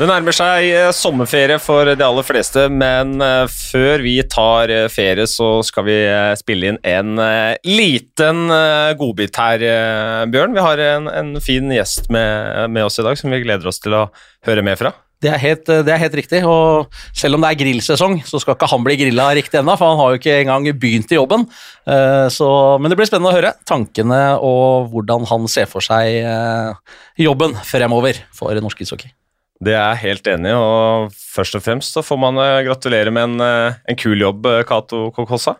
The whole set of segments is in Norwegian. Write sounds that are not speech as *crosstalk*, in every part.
Det nærmer seg eh, sommerferie for de aller fleste, men eh, før vi tar eh, ferie, så skal vi spille inn en liten godbit her, Bjørn. Vi har en, en fin gjest med, med, oss i dag som vi gleder oss til å høre mer fra. Det er, helt, det er helt riktig, og selv om det er grillsesong, så skal ikke han bli grilla riktig ennå, for han har jo ikke engang begynt i jobben. Så, men det blir spennende å høre tankene og hvordan han ser for seg jobben fremover for norsk ishockey. Det er jeg helt enig i, og først og fremst så får man eh, gratulere med en, eh, en kul jobb, eh, Cato Kokossa.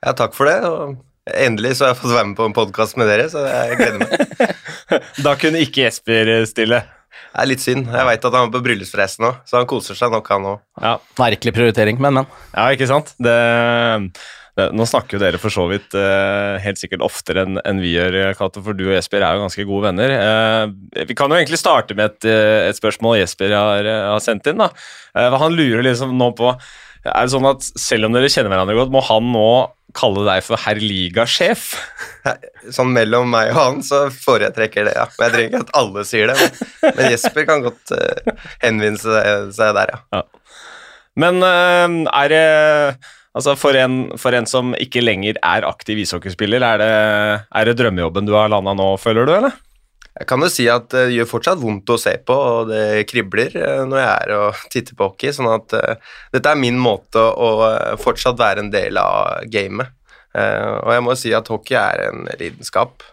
Ja, takk for det. og Endelig så har jeg fått være med på en podkast med dere, så jeg gleder meg. *laughs* da kunne ikke Jesper stille. Det er litt synd. Jeg veit at han er på bryllupsreise nå, så han koser seg nok, han òg. Ja. Merkelig prioritering, men, men. Ja, ikke sant. Det nå snakker jo dere for så vidt uh, helt sikkert oftere enn en vi gjør, Cato, for du og Jesper er jo ganske gode venner. Uh, vi kan jo egentlig starte med et, uh, et spørsmål Jesper har, har sendt inn. da. han lurer liksom nå på Er det sånn at selv om dere kjenner hverandre godt, må han nå kalle deg for herr ligasjef? Sånn mellom meg og han så foretrekker det, ja. Men jeg trenger ikke at alle sier det. Men, men Jesper kan godt henvende seg der, ja. ja. Men er det Altså for en, for en, som ikke lenger er aktiv ishockeyspiller, er det, er det drømmejobben du har landa nå, føler du, eller? Jeg kan jo si at det gjør fortsatt vondt å se på, og det kribler eh, når jeg er og *laughs* titter på hockey. sånn at uh, dette er min måte å uh, fortsatt være en del av gamet. Uh, og jeg må si at hockey er en lidenskap.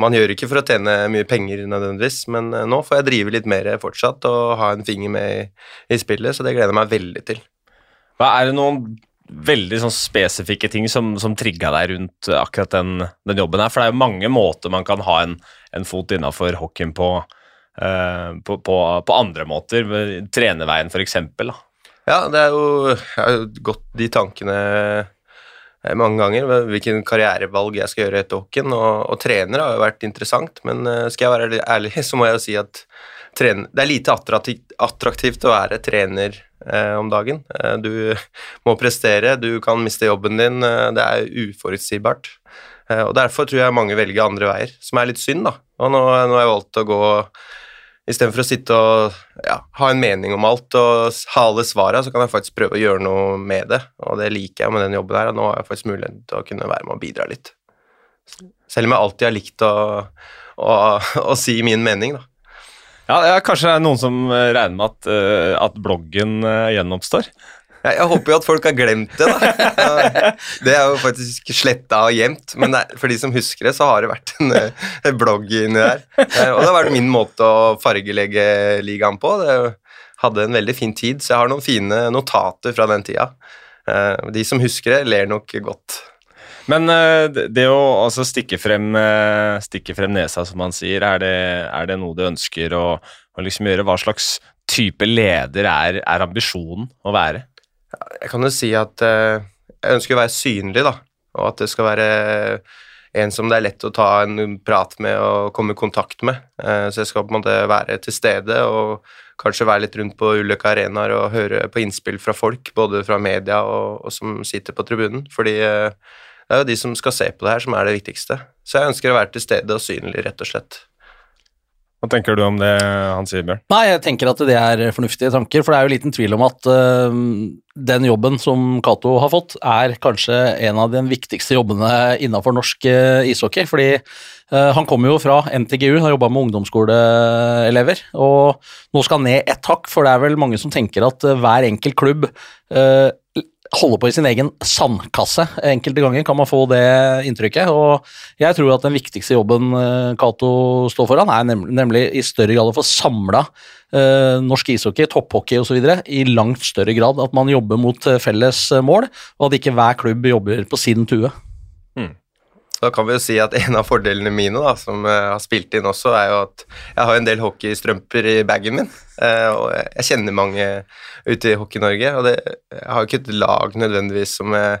man gjør ikke for å tjene mye penger nødvendigvis, men nå får jeg drive litt mer fortsatt og ha en finger med i, i spillet, så det gleder jeg meg veldig til. Hva Er det noen veldig sånn spesifikke ting som, som trigga deg rundt akkurat den, den, jobben her? For det er jo mange måter man kan ha en, en fot innafor hockeyen på, uh, på, på, på, andre måter. Trenerveien, f.eks. Ja, det er jo Jeg har gått de tankene eh, mange ganger. Hvilken karrierevalg jeg skal gjøre etter hockeyen. Og, og trener har jo vært interessant, men uh, skal jeg være ærlig, *laughs* så må jeg jo si at trener, det er lite attraktivt, å være trener eh, om dagen. Eh, du *laughs* må prestere, du kan miste jobben din, eh, det er uforutsigbart. Eh, og Derfor tror jeg mange velger andre veier, som er litt synd. da. Og nå, nå har jeg valgt å gå Istedenfor å sitte og ja, ha en mening om alt og ha alle svarene, så kan jeg faktisk prøve å gjøre noe med det. Og det liker jeg med den jobben her, og nå har jeg faktisk mulighet til å kunne være med og bidra litt. Selv om jeg alltid har likt å, å, *laughs* å si min mening, da. Ja, ja, Kanskje det er noen som eh, regner med at, uh, at bloggen uh, gjenoppstår? Jeg, jeg håper jo at folk har glemt det, da. Det er jo faktisk sletta og gjemt, men er, for de som husker det, så har det vært en, en blogg inni der. Og det har vært min måte å fargelegge ligaen på. Det hadde en veldig fin tid, så jeg har noen fine notater fra den tida. De som husker det, ler nok godt. Men uh, det å altså, stikke, frem, uh, stikke, frem, nesa, som man sier, er det, er det noe du ønsker å, å liksom gjøre? Hva slags type leder er, er, ambisjonen å være? Jeg kan jo si at uh, jeg ønsker å være synlig, da. Og at det skal være en som det er lett å ta en prat med og komme i kontakt med. Så jeg skal på en måte være til stede og kanskje være litt rundt på ulike arenaer og høre på innspill fra folk, både fra media og, og som sitter på tribunen. Fordi det er jo de som skal se på det her, som er det viktigste. Så jeg ønsker å være til stede og synlig, rett og slett. Hva tenker du om det han sier, Bjørn? Nei, Jeg tenker at det er fornuftige tanker, for det er jo liten tvil om at uh, den jobben som Cato har fått, er kanskje en av de viktigste jobbene innafor norsk uh, ishockey. fordi uh, han kommer jo fra NTGU, har jobba med ungdomsskoleelever, og nå skal han ned ett hakk, for det er vel mange som tenker at hver enkelt klubb holde på i sin egen sandkasse. Enkelte ganger kan man få det inntrykket. Og jeg tror at den viktigste jobben eh, Cato står foran, er nemlig, nemlig i større grad å få samla eh, norsk ishockey, topphockey osv. i langt større grad. At man jobber mot eh, felles mål, og at ikke hver klubb jobber på sin tue. Mm. Da kan vi jo si at en av fordelene mine, da, som jeg har spilt inn også, er jo at jeg har en del hockeystrømper i bagen min. Eh, og jeg kjenner mange ute i Hockey-Norge, og det, jeg har jo ikke et lag nødvendigvis som jeg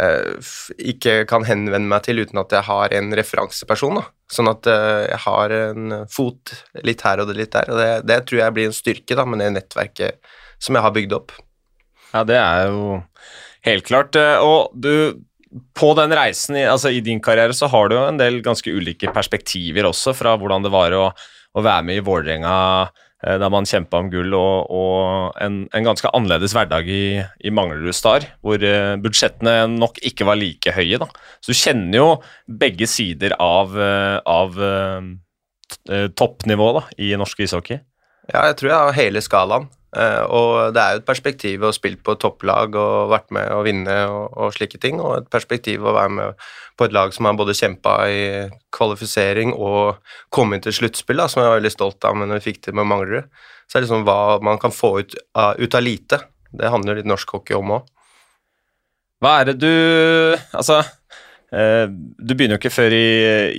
eh, ikke kan henvende meg til uten at jeg har en referanseperson. Da. Sånn at eh, jeg har en fot litt her og litt der. Og det, det tror jeg blir en styrke da, med det nettverket som jeg har bygd opp. Ja, det er jo helt klart. Og du på den reisen, altså i din karriere, så har du jo en del ganske ulike perspektiver også, fra hvordan det var å, å være med i Vålerenga da man kjempa om gull, og, og en, en, ganske annerledes hverdag i, i Manglerud Star, hvor uh, budsjettene nok ikke var like høye. da. Så du kjenner jo begge sider av, uh, av toppnivået toppnivå i norsk ishockey. Ja, jeg tror jeg har hele skalaen. Uh, og det er jo et perspektiv å spille på topplag og vært med å vinne og, og, slike ting, og et perspektiv å være med på et lag som har både kjempa i kvalifisering og kommet til sluttspill, som jeg var veldig stolt av men vi fikk til med Manglerud. Så det er liksom hva man kan få ut av, ut av lite. Det handler litt norsk hockey om òg. Hva er det du Altså, uh, du begynner jo ikke før i,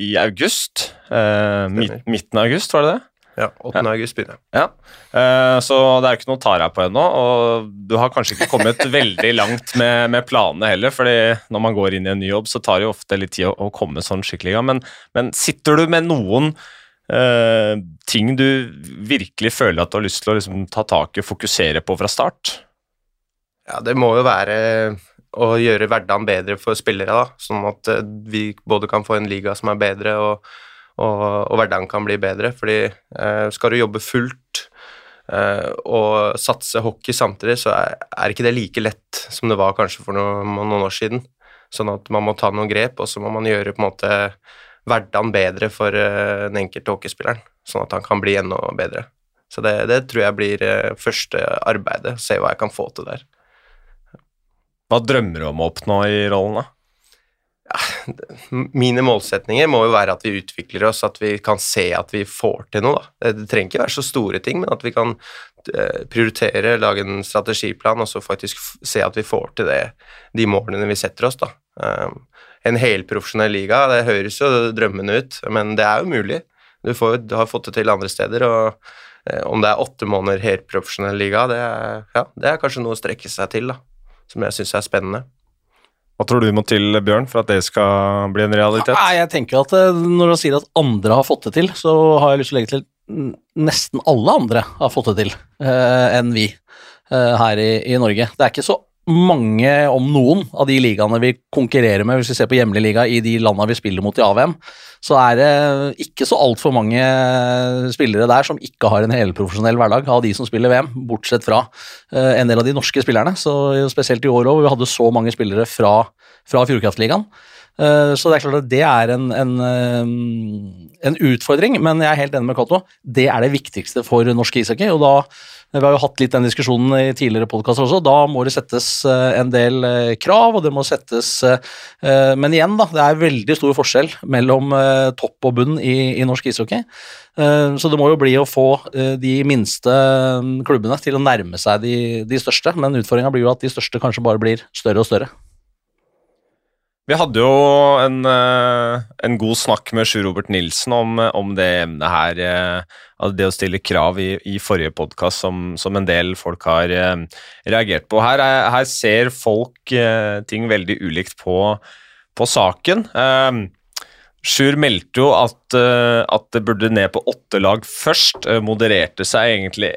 i august. Uh, midten av august, var det det? Ja, 8. Ja. august begynner. Ja. Uh, så det er ikke noe å ta deg på ennå, og du har kanskje ikke kommet *laughs* veldig langt med, med, planene heller, fordi når man går inn i en ny jobb, så tar det jo ofte litt tid å, å komme sånn skikkelig i gang. Men, men, sitter du med noen uh, ting du virkelig føler at du har lyst til å liksom, ta tak i og fokusere på fra start? Ja, det må jo være å gjøre hverdagen bedre for spillere, da, sånn at eh, vi både kan få en liga som er bedre, og og, og hverdagen kan bli bedre. Fordi eh, skal du jobbe fullt eh, og satse hockey samtidig, så er, er, ikke det like lett som det var kanskje for noen, noen år siden. Sånn at man må ta noen grep, og så må man gjøre på en måte hverdagen bedre for eh, den enkelte hockeyspilleren, sånn at han kan bli enda bedre. Så det, det tror jeg blir eh, første arbeidet, se hva jeg kan få til der. Hva drømmer du om å oppnå i rollen, da? Mine målsetninger må jo være at vi utvikler oss, at vi kan se at vi får til noe. Da. Det trenger ikke være så store ting, men at vi kan eh, prioritere, lage en strategiplan og så faktisk se at vi får til det, de målene vi setter oss. Da. Um, en helprofesjonell liga, det høres jo drømmende ut, men det er jo mulig. Du, får, du har fått det til andre steder, og eh, om det er åtte måneder helprofesjonell liga, det er, ja, det er kanskje noe å strekke seg til, da, som jeg syns er spennende. Hva tror du må til, Bjørn, for at det skal bli en realitet? Nei, jeg tenker at eh, Når du sier at andre har fått det til, så har jeg lyst til å legge til nesten alle andre har fått det til eh, enn vi eh, her i, i, Norge. Det er ikke så mange, om noen, av de ligaene vi konkurrerer med, hvis vi ser på hjemlig liga i de landene vi spiller mot i AVM, så er det ikke så altfor mange spillere der som ikke har en helprofesjonell hverdag av de som spiller VM, bortsett fra uh, en del av de norske spillerne. Så Spesielt i år òg, hvor vi hadde så mange spillere fra, fra Fjordkraftligaen. Uh, så det er klart at det er en, en, uh, en utfordring, men jeg er helt enig med Cato. Det er det viktigste for norsk ishockey, og da vi har jo hatt litt den diskusjonen i tidligere podkaster også. Da må det settes eh, en del eh, krav, og det må settes eh, Men igjen, da. Det er veldig stor forskjell mellom topp og bunn i, i norsk ishockey. Så det må jo bli å få de minste klubbene til å nærme seg de, de største, men utfordringa blir jo at de største kanskje bare blir større og større. Vi hadde jo en, eh, en, god snakk med Sjur Robert Nilsen om, om, det emnet her. Eh, det å stille krav i, i forrige podkast som, som, en del folk har eh, reagert på. Her, her ser folk ting veldig ulikt på, på saken. Sjur meldte jo at, at, det burde ned på åtte lag først. Modererte seg egentlig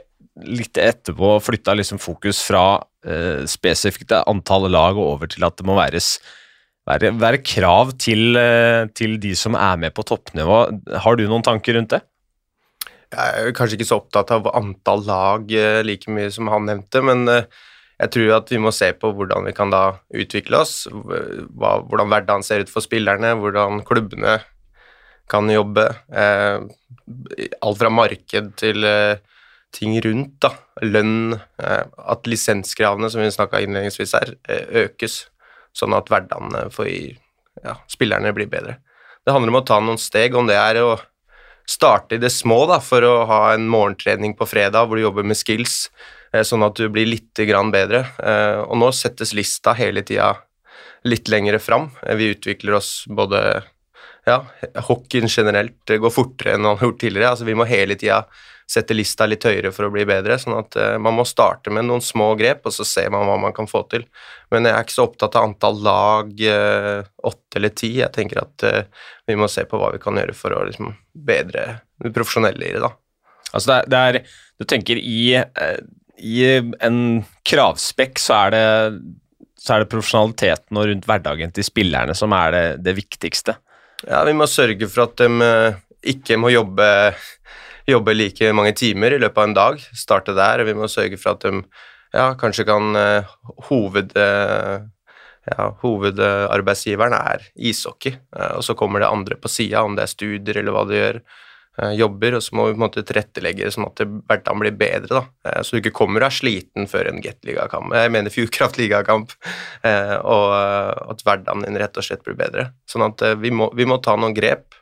litt etterpå, flytta liksom fokus fra spesifikt antall lag og over til at det må væres være, være krav til, eh, til, de som er med på toppnivå. Har du noen tanker rundt det? Jeg er kanskje ikke så opptatt av antall lag eh, like mye som han nevnte, men eh, jeg tror at vi må se på hvordan vi kan da utvikle oss, hvordan hverdagen ser ut for spillerne, hvordan klubbene kan jobbe. Alt fra marked til ting rundt, da. Lønn, at lisenskravene, som vi snakka innledningsvis her, økes sånn at hverdagen for ja, spillerne blir bedre. Det handler om å ta noen steg, om det er å starte i det små da, for å ha en morgentrening på fredag hvor du jobber med skills, eh, sånn at du blir litt bedre. Eh, og nå settes lista hele tida litt lengre fram. Eh, vi utvikler oss både ja, hockeyen generelt går fortere enn man har gjort tidligere. altså Vi må hele tida sette lista litt høyere for å bli bedre. sånn at uh, man må starte med noen små grep, og så ser man hva man kan få til. Men jeg er ikke så opptatt av antall lag, uh, åtte eller ti. Jeg tenker at uh, vi må se på hva vi kan gjøre for å liksom, bedre det profesjonelle i det. da. Altså det er, det er Du tenker i, i en kravspekk så er det så er det profesjonaliteten og rundt hverdagen til spillerne som er det, det viktigste. Ja, vi må sørge for at de ikke må jobbe jobbe like mange timer i løpet av en dag. Starte der, vi må sørge for at de ja, kanskje kan uh, hoved... Uh, ja, hovedarbeidsgiveren er ishockey, og så kommer det andre på sida, om det er studier eller hva de gjør. Jobber, og så må vi på en måte tilrettelegge sånn at hverdagen blir bedre. da, Så du ikke kommer og er sliten før en Get-ligakamp, jeg mener Fjordkraft-ligakamp, og at hverdagen din rett og slett blir bedre. Sånn at vi må, vi må ta noen grep.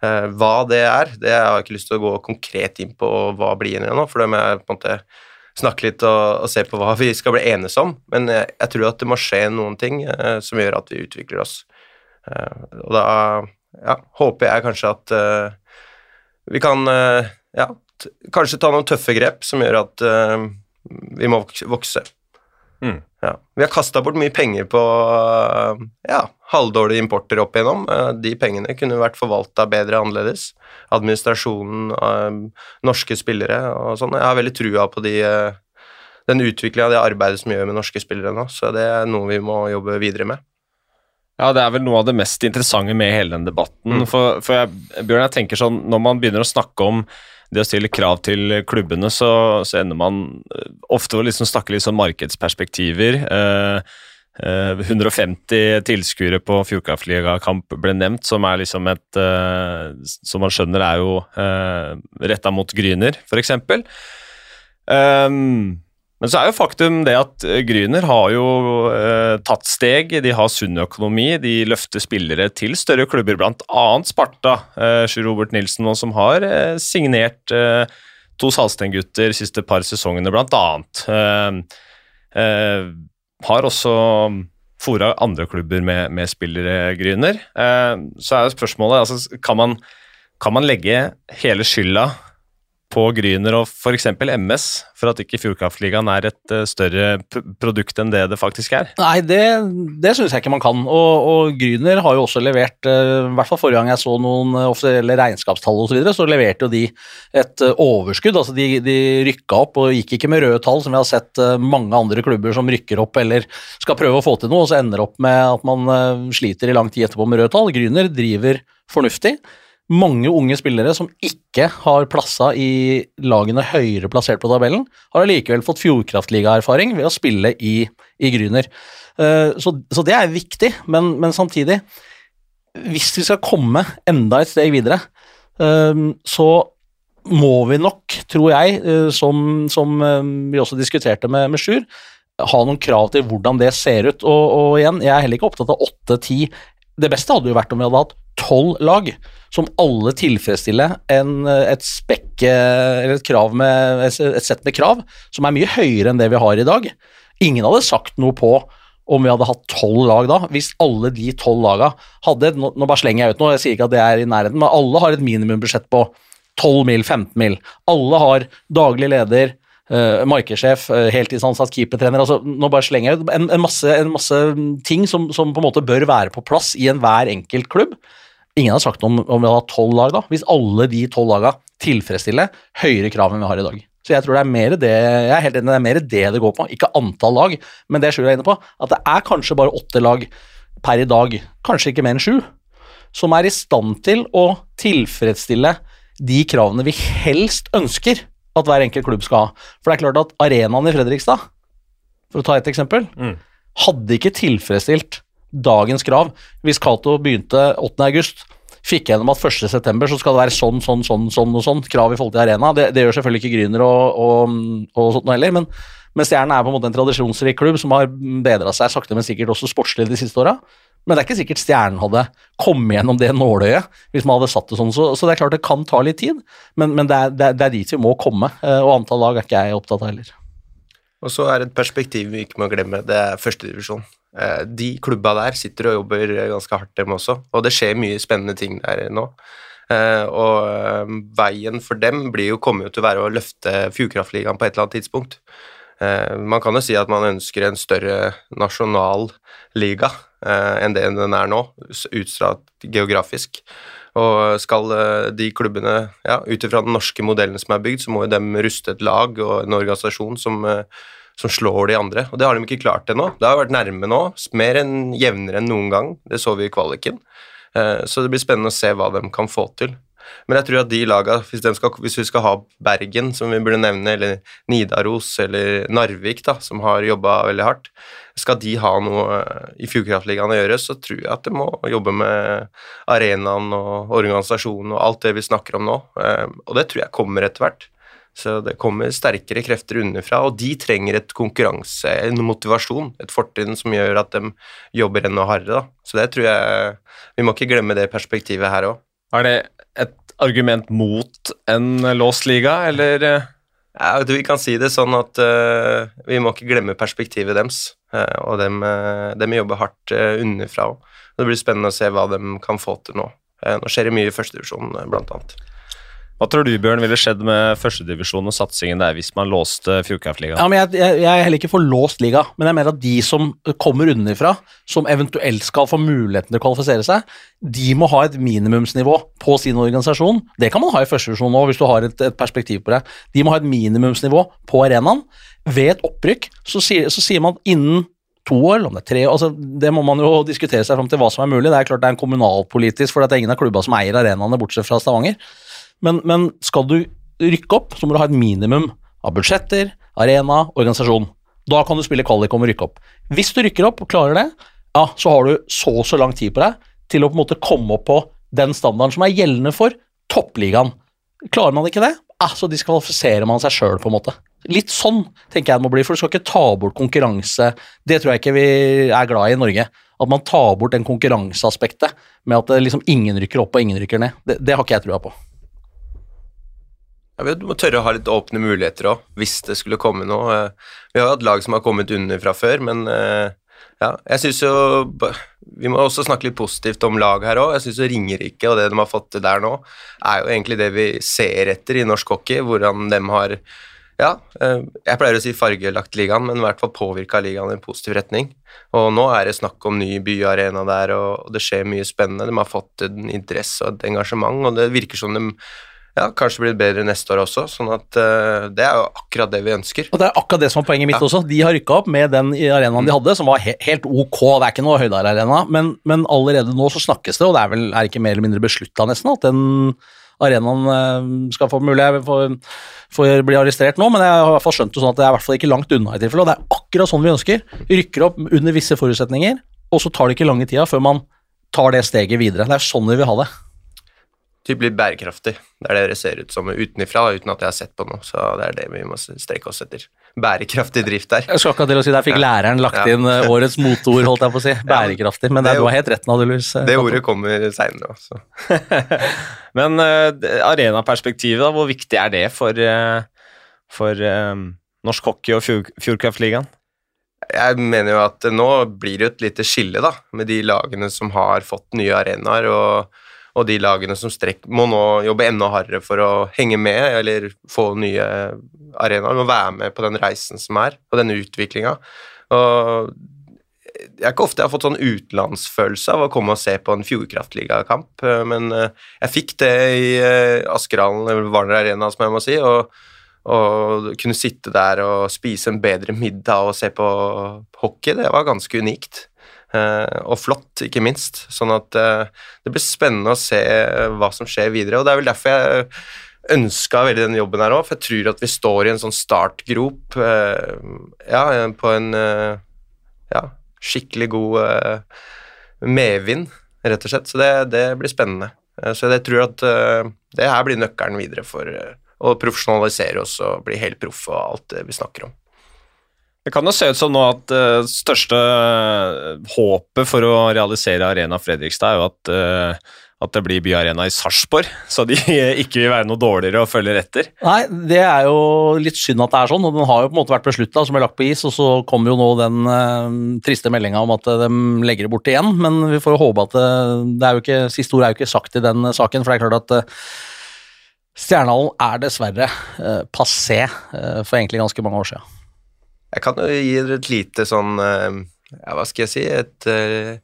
Hva det er, det har jeg ikke lyst til å gå konkret inn på hva blir igjen nå, for det må jeg på en måte snakke litt og, og, se på hva vi skal bli enes om. Men jeg, jeg, tror at det må skje noen ting eh, som gjør at vi utvikler oss. Eh, og da ja, håper jeg kanskje at eh, vi kan eh, ja, kanskje ta noen tøffe grep som gjør at uh, vi må vokse. Mm. Ja. Vi har kasta bort mye penger på ja, halvdårlige importer opp igjennom. Uh, de pengene kunne vært forvalta bedre annerledes. Administrasjonen, norske spillere og sånn. Jeg har veldig trua på de, den utviklinga av det arbeidet som gjør med norske spillere nå, så det er noe vi må jobbe videre med. Ja, det er vel noe av det mest interessante med hele den debatten. Mm. For, for jeg, Bjørn, jeg tenker sånn, når man begynner å snakke om det å stille krav til klubbene, så, så ender man eh, ofte å liksom snakke litt sånn markedsperspektiver. Eh, eh, 150 tilskuere på Fjordkraftligakamp ble nevnt, som er liksom et eh, Som man skjønner er jo uh, retta mot Gryner, f.eks. Um, men så er jo faktum det at eh, Gryner har jo eh, tatt steg. De har sunn økonomi, de løfter spillere til større klubber, bl.a. Sparta. Eh, Sjur Robert Nilsen, nå, som har eh, signert eh, to Salsten-gutter siste par sesongene, bl.a. Eh, eh, har også fora andre klubber med, med spillere, Gryner. Eh, så er jo spørsmålet altså, kan man, kan man legge hele skylda på Gryner og f.eks. MS for at ikke Fjordkraftligaen er et uh, større produkt enn det det faktisk er? Nei, det, det syns jeg ikke man kan. Og, og Gryner har jo også levert, uh, i hvert fall forrige gang jeg så noen uh, offisielle regnskapstall osv., så, videre, så leverte jo de et overskudd. altså De, de rykka opp og gikk ikke med røde tall, som vi har sett mange andre klubber som rykker opp eller skal prøve å få til noe, og så ender opp med at man sliter i lang tid etterpå med røde tall. Gryner driver fornuftig mange unge spillere som ikke har plassa i lagene høyere plassert på tabellen, har allikevel fått Fjordkraftliga-erfaring ved å spille i, i Gryner. Uh, så, så, det er viktig, men, men, samtidig Hvis vi skal komme enda et steg videre, uh, så må vi nok, tror jeg, uh, som, som vi også diskuterte med, med Sjur, ha noen krav til hvordan det ser ut. Og, og igjen, jeg er heller ikke opptatt av åtte-ti. Det beste hadde jo vært om vi hadde hatt tolv lag som alle tilfredsstiller en, et spekke, eller et, krav med, et sett med krav som er mye høyere enn det vi har i dag. Ingen hadde sagt noe på om vi hadde hatt tolv lag da, hvis alle de tolv laga hadde nå, nå, bare slenger jeg ut noe, jeg sier ikke at det er i nærheten, men alle har et minimumbudsjett på 12 mil, 15 mil. Alle har daglig leder, uh, markedssjef, uh, heltidsansatt keepertrener. altså Nå bare slenger jeg ut en, en, en masse, ting som, som, på en måte bør være på plass i enhver enkelt klubb. Ingen har sagt om, om vi hadde tolv lag, da. Hvis alle de tolv lagene tilfredsstiller høyere krav enn vi har i dag. Så jeg tror det er mer det jeg er helt enig, det er mer det det går på, ikke antall lag. Men det Sjur er inne på, at det er kanskje bare åtte lag per i dag, kanskje ikke mer enn sju, som er i stand til å tilfredsstille de kravene vi helst ønsker at hver enkelt klubb skal ha. For det er klart at arenaen i Fredrikstad, for å ta et eksempel, mm. hadde ikke tilfredsstilt dagens krav. Hvis Cato begynte 8. august, fikk gjennom at 1. september så skal det være sånn, sånn, sånn, sånn og sånn, krav i forhold til arena. Det, det gjør selvfølgelig ikke Gryner og, og, og sånt noe heller, men, men Stjernen er på en måte en tradisjonsrik klubb som har bedra seg sakte, men sikkert også sportslig de siste åra. Men det er ikke sikkert Stjernen hadde kommet gjennom det nåløyet hvis man hadde satt det sånn. Så, så, det er klart det kan ta litt tid, men, men det, er, det, er, det, er, dit vi må komme. Eh, og antall lag er ikke jeg opptatt av heller. Og så er det et perspektiv vi ikke må glemme, det er førstedivisjon. Eh, de klubba der sitter og jobber ganske hardt, dem også, og det skjer mye spennende ting der nå. Eh, og veien for dem blir jo, kommer jo til å være å løfte Fjordkraftligaen på et eller annet tidspunkt. Man kan jo si at man ønsker en større nasjonal liga enn det den er nå, utstrakt geografisk. Og skal de klubbene, ja, ut ifra den norske modellen som er bygd, så må jo dem ruste et lag og en organisasjon som som slår de andre. Og det har de ikke klart ennå. Det har vært nærme nå, mer enn jevnere enn noen gang. Det så vi i kvaliken. Eh, så det blir spennende å se hva de kan få til. Men jeg tror at de laga, hvis, hvis vi skal ha Bergen, som vi burde nevne, eller Nidaros eller Narvik, da, som har jobba veldig hardt, skal de ha noe i Fjordkraftligaen å gjøre, så tror jeg at de må jobbe med arenaen og organisasjonen og alt det vi snakker om nå. Eh, og det tror jeg kommer etter hvert. Så det kommer sterkere krefter underfra, og de trenger et konkurranse, en motivasjon, et fortrinn som gjør at de jobber enda hardere. Da. Så det tror jeg Vi må ikke glemme det perspektivet her òg. Er det et argument mot en låst liga, eller? Ja, vi kan si det sånn at uh, vi må ikke glemme perspektivet deres. Uh, og dem, uh, dem, jobber hardt underfra òg. Det blir spennende å se hva de kan få til nå. nå skjer det mye i førstedivisjon, blant annet. Hva tror du, Bjørn, ville skjedd med førstedivisjon og satsingen der hvis man låste Fjordkraftligaen? Ja, jeg, jeg, jeg, er heller ikke for låst liga, men jeg mener at de som kommer underfra, som eventuelt skal få muligheten til å kvalifisere seg, de må ha et minimumsnivå på sin organisasjon. Det kan man ha i førstedivisjon nå, hvis du har et, et, perspektiv på det. De må ha et minimumsnivå på arenaen. Ved et opprykk så sier, så sier man innen to år, eller om det er tre år altså, Det må man jo diskutere seg fram til hva som er mulig. Det er klart det er en kommunalpolitisk, for det er ingen av klubba som eier arenaene, bortsett fra Stavanger. Men, men, skal du rykke opp, så må du ha et minimum av budsjetter, arena, organisasjon. Da kan du spille kvalik om å rykke opp. Hvis du rykker opp og klarer det, ja, så har du så og så lang tid på deg til å på en måte komme opp på den standarden som er gjeldende for toppligaen. Klarer man ikke det, ja, så diskvalifiserer man seg sjøl, på en måte. Litt sånn tenker jeg det må bli, for du skal ikke ta bort konkurranse. Det tror jeg ikke vi er glad i i Norge. At man tar bort den konkurranseaspektet med at liksom ingen rykker opp og ingen rykker ned. Det, det har ikke jeg trua på. Ja, du må tørre å ha litt åpne muligheter òg, hvis det skulle komme noe. Eh, vi har hatt lag som har kommet under fra før, men eh, ja, jeg syns jo Vi må også snakke litt positivt om lag her òg. Jeg syns Ringerike og det de har fått til der nå, er jo egentlig det vi ser etter i norsk hockey, hvordan de har ja, eh, jeg pleier å si fargelagt ligaen, men i hvert fall påvirka ligaen i en positiv retning. Og nå er det snakk om ny byarena der, og det skjer mye spennende. De har fått en interesse og et engasjement, og det virker som de ja, kanskje blir det bedre neste år også. sånn at uh, Det er jo akkurat det vi ønsker. Og Det er akkurat det som er poenget mitt ja. også. De har rykka opp med den arenaen de hadde, som var he helt ok. Det er ikke noe høydearena, men, men, allerede nå så snakkes det, og det er vel er ikke mer eller mindre beslutta nesten, at den arenaen uh, skal få mulighet for, å bli arrestert nå, men jeg har i hvert fall skjønt det sånn at det er i hvert fall ikke langt unna i tilfelle, og det er akkurat sånn vi ønsker. Rykker opp under visse forutsetninger, og så tar det ikke lange tida før man tar det steget videre. Det er sånn vi vil ha det typ blir bærekraftig. Det er det det ser ut som utenifra, uten at jeg har sett på noe. Så det er det vi må strekke oss etter. Bærekraftig drift der. Jeg skal akkurat til å si, Der fikk ja. læreren lagt inn eh, årets moteord, holdt jeg på å si. Bærekraftig. Men det, du har helt rett, Nadelus. Det ordet kommer seinere også. *laughs* men uh, arenaperspektivet, da, hvor viktig er det for, uh, for uh, norsk hockey og Fjordkraftligaen? Jeg mener jo at nå blir det et lite skille, da, med de lagene som har fått nye arenaer. og og de lagene som strekk, må nå jobbe enda hardere for å henge med eller få nye arenaer Må være med på den reisen som er, og denne utviklinga. Jeg er ikke ofte jeg har fått sånn utenlandsfølelse av å komme og se på en Fjordkraftligakamp, men eh, jeg fikk det i eh, Askerhallen, eller Warner Arena, som jeg må si. og og kunne sitte der og spise en bedre middag og se på hockey, det var ganske unikt. Eh, og flott, ikke minst. Sånn at eh, det blir spennende å se hva som skjer videre. Og det er vel derfor jeg ønska veldig den jobben her òg, for jeg tror at vi står i en sånn startgrop eh, ja, på en ja, skikkelig god medvind, rett og slett. Så det, det blir spennende. Så jeg tror at det her blir nøkkelen videre for å profesjonalisere oss og bli helt proff og alt det vi snakker om. Det kan jo se ut som nå at uh, største uh, håpet for å realisere Arena Fredrikstad er jo at, uh, at det blir byarena i Sarpsborg, *laughs* så de ikke vil være noe dårligere og følger etter. Nei, det er jo litt synd at det er sånn, og den har jo på en måte vært beslutta som er lagt på is, og så kommer jo nå den uh, triste meldinga om at de legger det bort igjen, men vi får jo håpe at det er jo ikke, Siste ord er jo ikke sagt i den saken, for det er klart at Stjernehallen er dessverre passé for egentlig ganske mange år siden. Jeg kan jo gi dere et lite sånn eh, ja, Hva skal jeg si et, uh,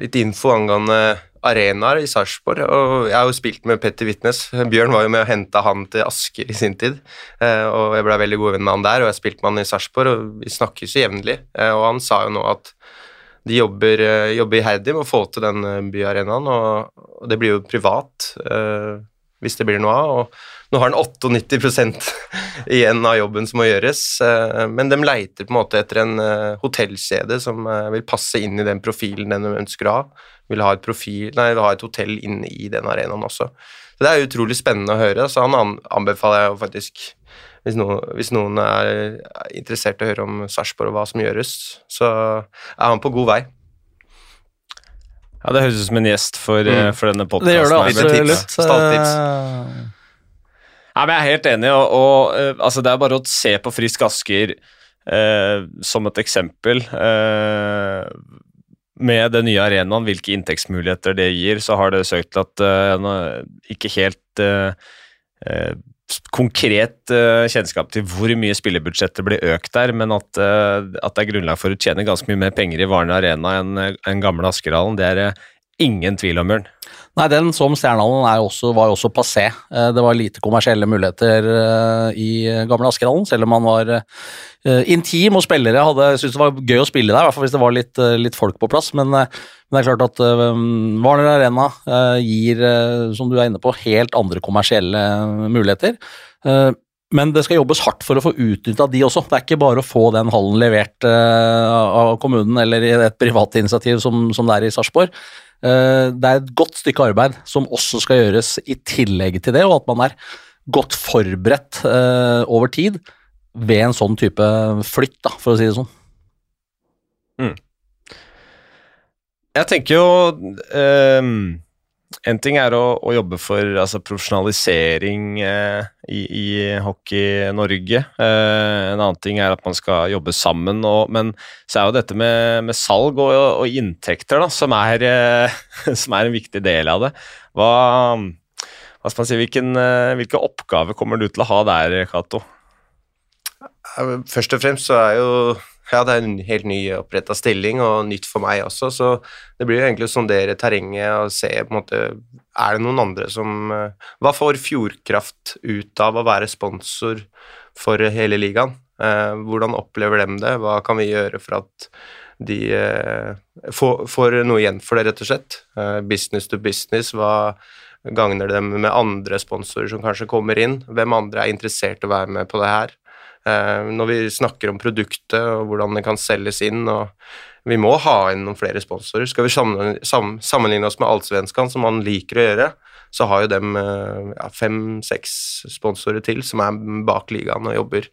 Litt info angående arenaer i Sarpsborg. Og jeg har jo spilt med Petter Witnes. Bjørn var jo med og henta han til Asker i sin tid. Uh, og jeg ble veldig god venn med han der, og jeg spilte med han i Sarpsborg, og vi snakkes jo jevnlig. Og han sa jo nå at de jobber, jobber iherdig med å få til den byarenaen, og det blir jo privat hvis det blir noe av. og Nå har han 98% igjen av jobben som må gjøres, eh, men de leiter på en måte etter en eh, hotellkjede som eh, vil passe inn i den profilen den de ønsker å ha. Vil ha et, profil, nei, vil ha et hotell inne i den arenaen også. Så Det er utrolig spennende å høre. så Han anbefaler jeg jo faktisk hvis noen, hvis noen, er interessert i å høre om Sarpsborg og hva som gjøres, så er han på god vei. Ja, Det høres ut som en gjest for, mm. for denne podkasten. Det gjør det absolutt. Stalltips. Ja, men jeg er helt enig, og, og uh, altså, det er bare å se på Frisk Asker uh, som et eksempel. Uh, med den nye arenaen, hvilke inntektsmuligheter det gir, så har det søkt til at ikke helt konkret uh, kjennskap til hvor mye spillebudsjettet blir økt der, men at, at, det er grunnlag for å tjene ganske mye mer penger i Varne Arena enn en gamle Askerhallen, det er ingen tvil om, Bjørn. Nei, den som Stjernehallen var jo også passé. Det var lite kommersielle muligheter i gamle Askerhallen, selv om man var intim og spillere hadde syntes det var gøy å spille der, i hvert fall hvis det var litt, litt folk på plass. Men, men, det er klart at Warner Arena gir, som du er inne på, helt andre kommersielle muligheter. Eh, men det skal jobbes hardt for å få utnytta de også. Det er ikke bare å få den hallen levert eh, av kommunen eller i et privat initiativ som, som det er i Sarpsborg. Eh, det er et godt stykke arbeid som også skal gjøres i tillegg til det, og at man er godt forberedt over tid ved en sånn type flytt, da, for å si det sånn. Mm. Jeg tenker jo um en ting er å, å jobbe for altså, profesjonalisering eh, i, i, Hockey Norge. Eh, en annen ting er at man skal jobbe sammen. Og, men så er jo dette med, med salg og, og, inntekter da, som er, eh, *laughs* som er, en viktig del av det. Hva, hva skal man si, hvilken, eh, hvilke oppgaver kommer du til å ha der, Cato? Først og fremst så er jo ja, det er en helt ny oppretta stilling, og nytt for meg også, så det blir jo egentlig å sondere terrenget og se på en måte Er det noen andre som eh, Hva får Fjordkraft ut av å være sponsor for hele ligaen? Eh, hvordan opplever de det? Hva kan vi gjøre for at de eh, får, noe igjen for det, rett og slett? Business to business, hva gagner dem med andre sponsorer som kanskje kommer inn? Hvem andre er interessert i å være med på det her? Eh, når vi snakker om produktet og hvordan det kan selges inn. og Vi må ha inn noen flere sponsorer. Skal vi sammenligne oss med Allsvenskan, som man liker å gjøre, så har jo dem eh, ja, fem-seks sponsorer til som er bak ligaen og jobber.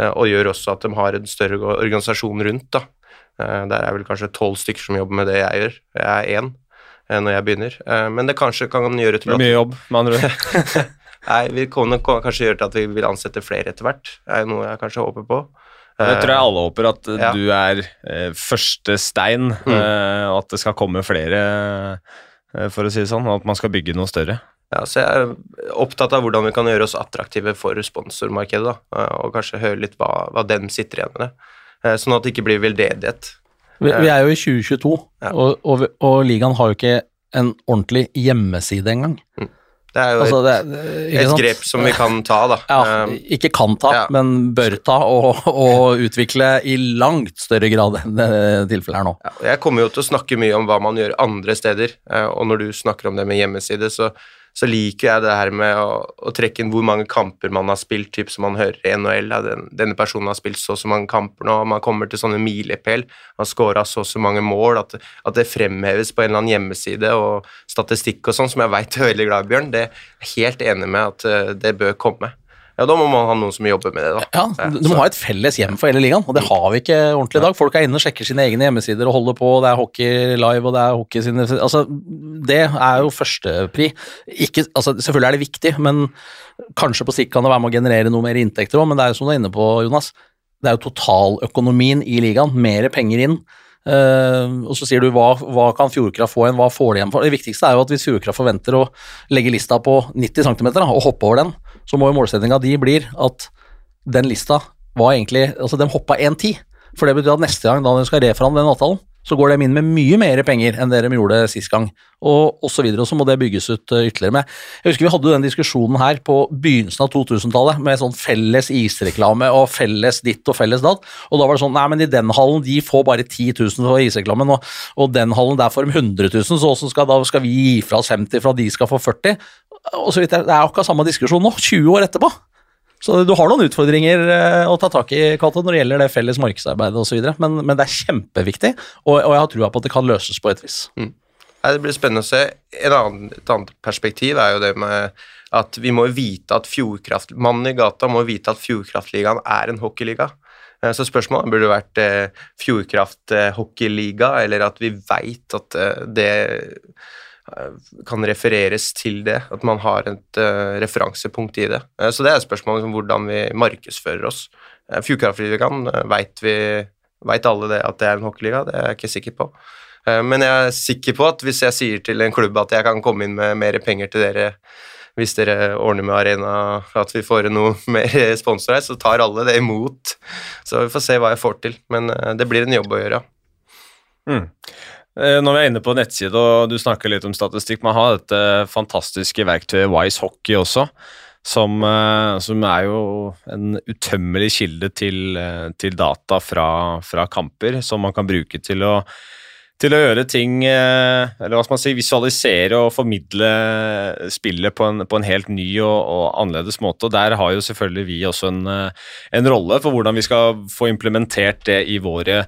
Eh, og gjør også at de har en større organisasjon rundt. da. Der er vel kanskje tolv stykker som jobber med det jeg gjør. Jeg er én når jeg begynner. Men det kanskje kan gjøre til at Mye jobb, med andre ord. *laughs* Nei, vi kommer kanskje gjøre til at vi vil ansette flere etter hvert. Det er noe jeg kanskje håper på. Det tror jeg alle håper, at ja. du er eh, første stein, mm. eh, og at det skal komme flere, eh, for å si det sånn, og at man skal bygge noe større. Ja, så Jeg er opptatt av hvordan vi kan gjøre oss attraktive for sponsormarkedet, da, eh, og kanskje høre litt hva, hva dem sitter igjen med. Eh, sånn at det ikke blir veldedighet. Vi, vi er jo i 2022, ja. og, og, og, ligaen har jo ikke en ordentlig hjemmeside engang. Mm. Det er jo altså, et, det, et grep som vi kan ta, da. Ja, um, ikke kan ta, ja. men bør ta og, og, utvikle i langt større grad enn det tilfellet er nå. Ja, jeg kommer jo til å snakke mye om hva man gjør andre steder, eh, og når du snakker om det med hjemmeside, så så liker jeg det her med å, å, trekke inn hvor mange kamper man har spilt, typ som man hører i NHL. Ja, den, denne personen har spilt så og så mange kamper nå, og man kommer til sånne milepæl. har scora så og så mange mål. At, at, det fremheves på en eller annen hjemmeside og statistikk og sånn, som jeg veit du er veldig glad i, Bjørn. Det er jeg helt enig med at uh, det bør komme. Ja, Da må man ha noen som jobber med det. da. Ja, Du må ha et felles hjem for hele ligaen, og det har vi ikke ordentlig i dag. Folk er inne og sjekker sine egne hjemmesider og holder på, det er hockey live og det er hockey sine Altså, Det er jo førstepri. Altså, selvfølgelig er det viktig, men kanskje på sikt kan det være med å generere noe mer inntekter òg, men det er jo som du er inne på, Jonas. Det er jo totaløkonomien i ligaen. Mer penger inn. Uh, og så sier du hva, hva kan Fjordkraft få igjen, hva får de igjen? Det viktigste er jo at hvis Fjordkraft forventer å legge lista på 90 cm da, og hoppe over den, så må jo målsettinga de blir at den lista var egentlig Altså, de hoppa 1,10. For det betyr at neste gang da de skal reforhandle den avtalen, så går de inn med mye mer penger enn det de gjorde sist gang, og osv. Og, og så må det bygges ut uh, ytterligere. med. Jeg husker vi hadde jo den diskusjonen her på begynnelsen av 2000-tallet, med sånn felles isreklame og felles ditt og felles datt, og da var det sånn nei, men i den hallen de får bare 10 000 for isreklamen, og, og den hallen der får de 100 000, så også skal, da skal vi gi fra oss 50 for at de skal få 40? og så vidt Det er jo akkurat samme diskusjon nå, 20 år etterpå. Så du har noen utfordringer eh, å ta tak i Kato, når det gjelder det felles markedsarbeidet osv., men, men det er kjempeviktig, og, og jeg har trua på at det kan løses på et vis. Mm. Det blir spennende å se. Annen, et annet perspektiv er jo det med at vi må vite at Fjordkraft Mannen i gata må vite at Fjordkraftligaen er en hockeyliga. Eh, så spørsmålet burde vært eh, Fjordkraft eh, hockeyliga, eller at vi veit at det kan refereres til det, at man har et uh, referansepunkt i det. Uh, så det er et spørsmål om hvordan vi markedsfører oss. Uh, Fjordkraftligaen uh, veit alle det at det er en hockeyliga? Det er jeg ikke sikker på. Eh, Men jeg er sikker på at hvis jeg sier til en klubb at jeg kan komme inn med mer penger til dere hvis dere ordner med arena, at vi får noe *laughs* mer sponsorer, så tar alle det imot. Så vi får se hva jeg får til. Men eh, det blir en jobb å gjøre. Mm. Eh, Når vi er inne på nettside, og du snakker litt om statistikk, man har dette fantastiske verktøyet Wise Hockey også, som, eh, som er jo en utømmelig kilde til, eh, til data fra, fra kamper, som man kan bruke til å til å gjøre ting Eller hva skal man si, visualisere og formidle spillet på en, på en helt ny og, og annerledes måte. og Der har jo selvfølgelig vi også en, en rolle for hvordan vi skal få implementert det i våre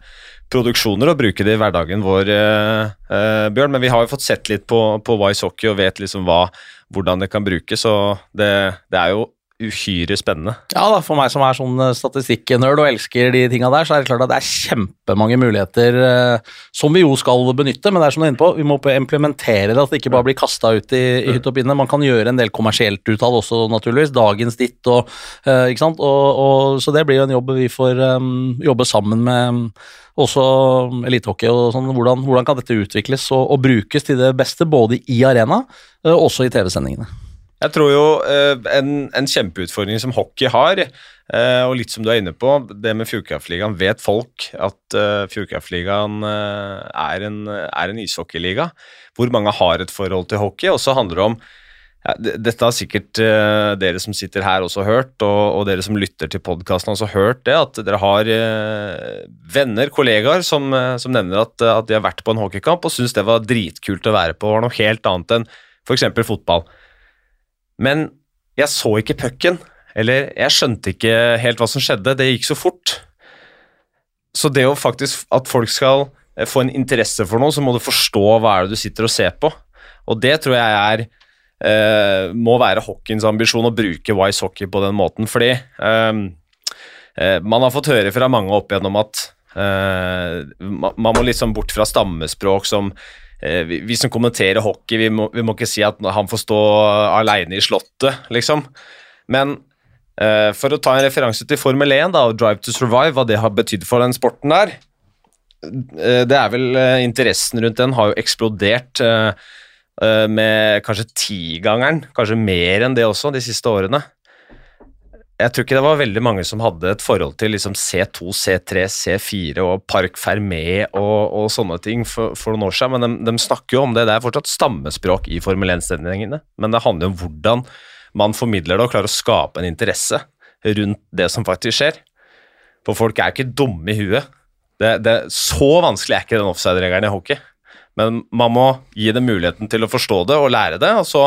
produksjoner og bruke det i hverdagen vår, eh, eh, Bjørn. Men vi har jo fått sett litt på, på Wise Hockey og vet liksom hva, hvordan det kan brukes. og det, det er jo uhyre spennende. Ja da, For meg som er sånn eh, statistikknerd og elsker de tinga der, så er det klart at det er kjempemange muligheter eh, som vi jo skal benytte, men det er som du er inne på, vi må implementere det, at det ikke bare blir kasta ut i, i hytt og pinne. Man kan gjøre en del kommersielt ut også, naturligvis. Dagens ditt og eh, Ikke sant. Og, og, så det blir jo en jobb vi får um, jobbe sammen med um, også elitehockey og sånn. Hvordan, hvordan kan dette utvikles og, og brukes til det beste, både i arena og også i TV-sendingene? Jeg tror jo eh, en, en, kjempeutfordring som hockey har, eh, og litt som du er inne på, det med Fjordkraftligaen Vet folk at uh, Fjordkraftligaen uh, er, en, er en ishockeyliga? Hvor mange har et forhold til hockey? Og så handler det om ja, Dette har sikkert uh, dere som sitter her også hørt, og, og dere som lytter til podkasten også hørt det, at dere har venner, kollegaer, som, som nevner at, at, de har vært på en hockeykamp og syns det var dritkult å være på, var noe helt annet enn f.eks. fotball. Men jeg så ikke pucken, eller jeg skjønte ikke helt hva som skjedde. Det gikk så fort. Så det å faktisk at folk skal eh, få en interesse for noe, så må du forstå hva er det du sitter og ser på. Og det tror jeg er eh, må være hockeyens ambisjon å bruke Wise Hockey på den måten, fordi eh, eh, man har fått høre fra mange opp igjennom at eh, man, må liksom bort fra stammespråk som vi, vi, som kommenterer hockey, vi må, vi må, ikke si at han får stå alene i slottet, liksom. Men uh, for å ta en referanse til Formel 1 da, og Drive to Survive, hva det har betydd for den sporten der uh, Det er vel Interessen rundt den har jo eksplodert med kanskje tigangeren, kanskje mer enn det også, de siste årene jeg tror ikke det var veldig mange som hadde et forhold til liksom C2, C3, C4 og Park Fermé og, og sånne ting for, for, noen år siden, men de, de, snakker jo om det. Det er fortsatt stammespråk i Formel 1-sendingene, men det handler om hvordan man formidler det og klarer å skape en interesse rundt det som faktisk skjer. For folk er ikke dumme i huet. Det, det, så vanskelig er ikke den offside-regelen i hockey, men man må gi dem muligheten til å forstå det og lære det, og så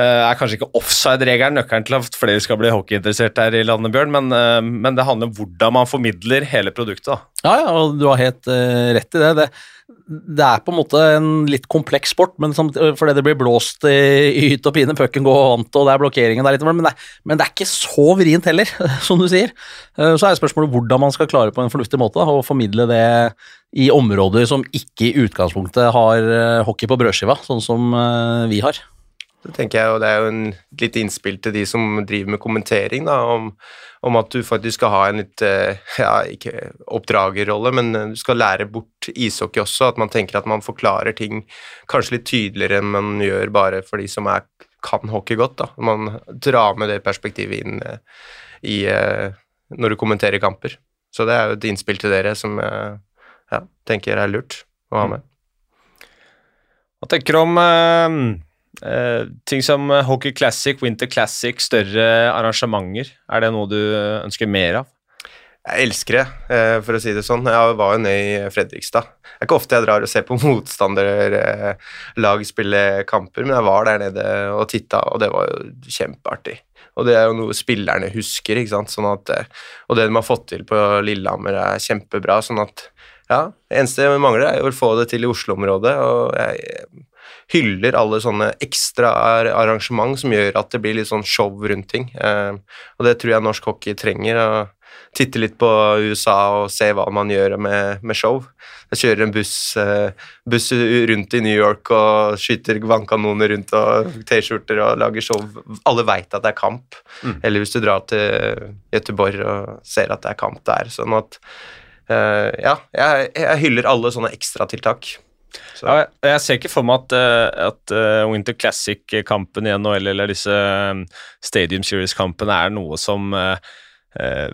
er kanskje ikke offside-regelen nøkkelen til at flere skal bli hockeyinteressert her i landet, Bjørn, men, uh, men, det handler om hvordan man formidler hele produktet. Da. Ja, ja, og du har helt uh, rett i det. det. det. er på en måte en litt kompleks sport, men som, fordi det blir blåst i, i hytt og pine, pucken går vant, og det er blokkeringen der litt, men det, men det er ikke så vrient heller, *laughs* som du sier. så er spørsmålet hvordan man skal klare på en fornuftig måte å formidle det i områder som ikke i utgangspunktet har hockey på brødskiva, sånn som vi har. Det tenker jeg, og det er jo en litt innspill til de som driver med kommentering, da, om, om at du faktisk skal ha en litt eh, ja, ikke oppdragerrolle, men du skal lære bort ishockey også. At man tenker at man forklarer ting kanskje litt tydeligere enn man gjør bare for de som er, kan hockey godt. da. Man drar med det perspektivet inn eh, i, eh, når du kommenterer kamper. Så det er jo et innspill til dere som jeg ja, tenker er lurt å ha med. Hva tenker du om ting som eh, Hockey Classic, Winter Classic, større arrangementer. Er det noe du ønsker mer av? Jeg elsker det, eh, for å si det sånn. Jeg var jo nede i Fredrikstad. Det er ikke ofte jeg drar og ser på *laughs* motstanderlag spille kamper, men jeg var der nede og titta, og det var jo kjempeartig. Og det er jo noe spillerne husker, ikke sant. Sånn at, eh, og det de har fått til på Lillehammer, er kjempebra. Sånn at ja, det eneste vi mangler, er å få det til i Oslo-området. Og jeg hyller alle sånne ekstra arrangement som gjør at det blir litt sånn show rundt ting. Eh, og det tror jeg norsk hockey trenger. å Titte litt på USA og se hva man gjør med, med show. Jeg kjører en buss, eh, buss rundt i New York og skyter vannkanoner rundt og T-skjorter og lager show. Alle veit at det er kamp. Mm. Eller hvis du drar til Göteborg og ser at det er kamp der. Sånn at eh, Ja, jeg, jeg hyller alle sånne ekstratiltak. Så. Ja, jeg, ser ikke for meg at, eh, at eh, Winter Classic-kampen i NHL eller disse eh, Stadium Series-kampene er noe som eh, eh,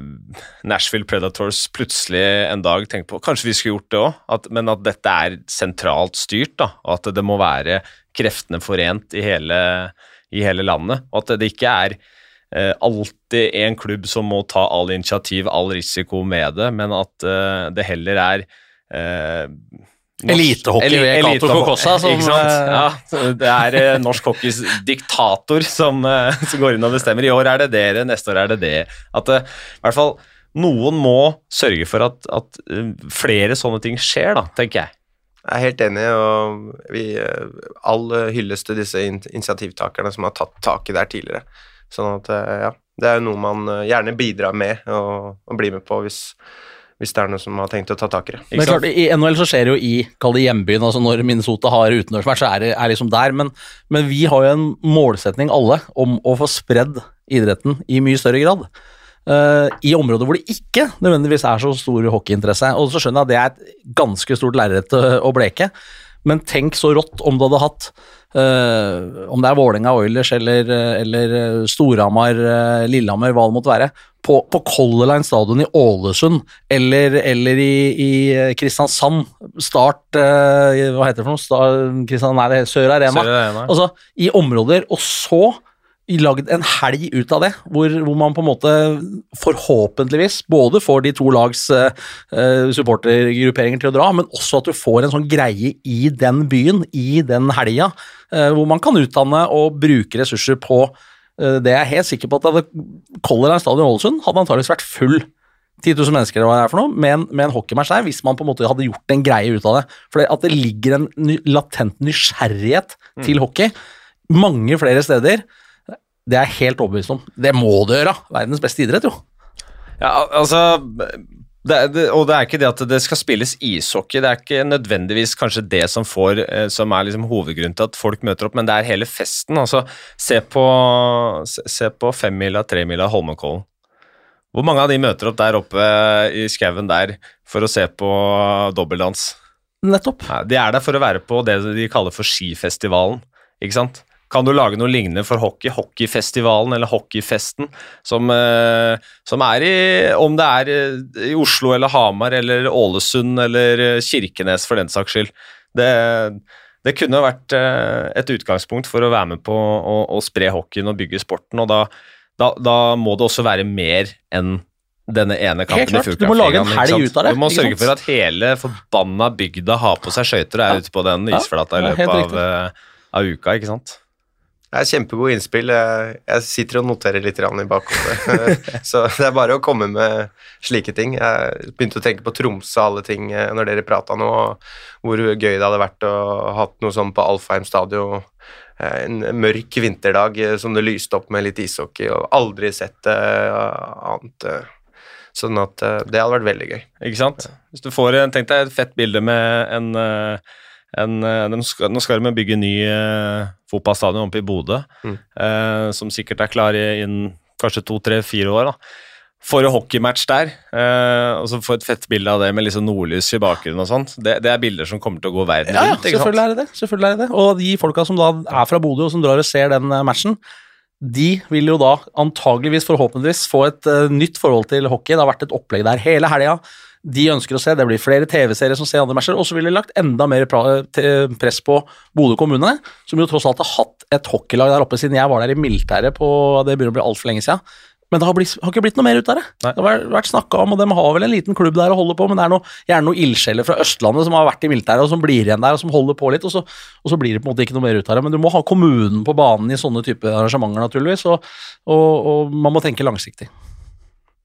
Nashville Predators plutselig en dag tenker på Kanskje vi skulle gjort det òg, men at dette er sentralt styrt, da, og at det må være kreftene forent i hele, i hele landet. Og at det ikke er eh, alltid en klubb som må ta all initiativ, all risiko med det, men at eh, det heller er eh, Elitehockey ved elite, Cato Kokossa, som, eh, Ja, det er eh, norsk hockeys diktator som, *laughs* som går inn og bestemmer. I år er det dere, neste år er det det. At i hvert fall noen må sørge for at, at flere sånne ting skjer, da, tenker jeg. Jeg er helt enig, og vi, all hyllest til disse initiativtakerne som har tatt tak i det her tidligere. Sånn at, eh, ja, det er jo noe man eh, gjerne bidrar med og, og blir med på hvis, hvis det er noe som har tenkt å ta tak i det. Men klart, I NHL så skjer det jo i kall det hjembyen, altså når Minnesota har utendørsmatch, så er det er liksom der. Men, men vi har jo en målsetning alle om å få spredd idretten i mye større grad. Uh, I områder hvor det ikke nødvendigvis er så stor hockeyinteresse. Og så skjønner jeg at det er et ganske stort lerret å bleke, men tenk så rått om du hadde hatt om det er Vålerenga Oilers eller, eller Storhamar, eh, Lillehammer, hva det måtte være, på, på Color Line stadion i Ålesund eller, eller i, i Kristiansand. Start eh, Hva heter det for noe? Star, nei, det Sør Arena. Sør Arena. Altså, i områder, og så lagd en helg ut av det, hvor, hvor man på en måte forhåpentligvis både får de to lags uh, supportergrupperinger til å dra, men også at du får en sånn greie i den byen, i den helga, uh, hvor man kan utdanne og bruke ressurser på uh, det jeg er helt sikker på at Color Line Stadion Ålesund hadde antakeligvis vært full 10 000 mennesker eller hva det er for noe, med en, med en hockeymatch der, hvis man på en måte hadde gjort en greie ut av det. For at det ligger en ny, latent nysgjerrighet til hockey mange flere steder, det er jeg helt overbevist om. Det må du gjøre. Verdens beste idrett, jo. Ja, altså det, er- det, Og det er ikke det at det skal spilles ishockey, det er ikke nødvendigvis kanskje det som, får, eh, som er liksom hovedgrunnen til at folk møter opp, men det er hele festen. altså Se på, se, på femmila, tremila, Holmenkollen. Hvor mange av de møter opp der oppe i skauen der for å se på dobbeldans? Nettopp. Nei, de er der for å være på det de kaller for skifestivalen, ikke sant? Kan du lage noe lignende for hockey? Hockeyfestivalen eller hockeyfesten, som, eh, som er i Om det er eh, i Oslo eller Hamar eller Ålesund eller eh, Kirkenes, for den saks skyld. Det, det kunne vært et utgangspunkt for å være med på å, å spre hockeyen og bygge sporten, og da, da, da må det også være mer enn denne ene kampen klart, i du må lage en helg ut av det, Du må sørge for at hele forbanna bygda har på seg skøyter og er ute på den isflata i løpet helt av, av uka, ikke sant? Det er kjempegode innspill. Jeg jeg sitter og noterer litt i bakhodet. *laughs* Så det er bare å komme med slike ting. Jeg begynte å tenke på Tromsø og alle ting eh, når dere prata nå, hvor gøy det hadde vært å ha noe sånn på Alfheim stadion. eh, En mørk vinterdag eh, som det lyste opp med litt ishockey, og aldri sett eh, annet. eh. Sånn at eh, det hadde vært veldig gøy. Ikke sant? Hvis du får en, Tenk deg et fett bilde med en, eh, en eh, skal, Nå skal de bygge ny eh, fotballstadion oppe i Bodø, Mm. eh, som sikkert er klar i- innen kanskje to, tre, fire år. da. Får en hockeymatch der, eh, og så få et fett bilde av det med liksom nordlys i bakgrunnen og sånt. Det, det er bilder som kommer til å gå verden Ja, rundt. Ja, selvfølgelig er det det. Selvfølgelig er det det. Og de folka som da er fra Bodø og som drar og ser den eh, matchen, de vil jo da antageligvis, forhåpentligvis, få et uh, nytt forhold til hockey. Det har vært et opplegg der hele helga. De ønsker å se, det blir flere TV-serier som ser andre matcher, og så ville de lagt enda mer press på Bodø kommune, som jo tross alt har hatt et hockeylag der oppe siden jeg var der i militæret på Det begynner å bli altfor lenge siden. Men det har, blitt, har ikke blitt noe mer ut av det. Det har vært snakka om, og de har vel en liten klubb der å holde på, men det er noe, gjerne noen ildsjeler fra Østlandet som har vært i militæret, og som blir igjen der, og som holder på litt, og så, og så blir det på en måte ikke noe mer ut av det. Men du må ha kommunen på banen i sånne type arrangementer, naturligvis, og, og, og man må tenke langsiktig.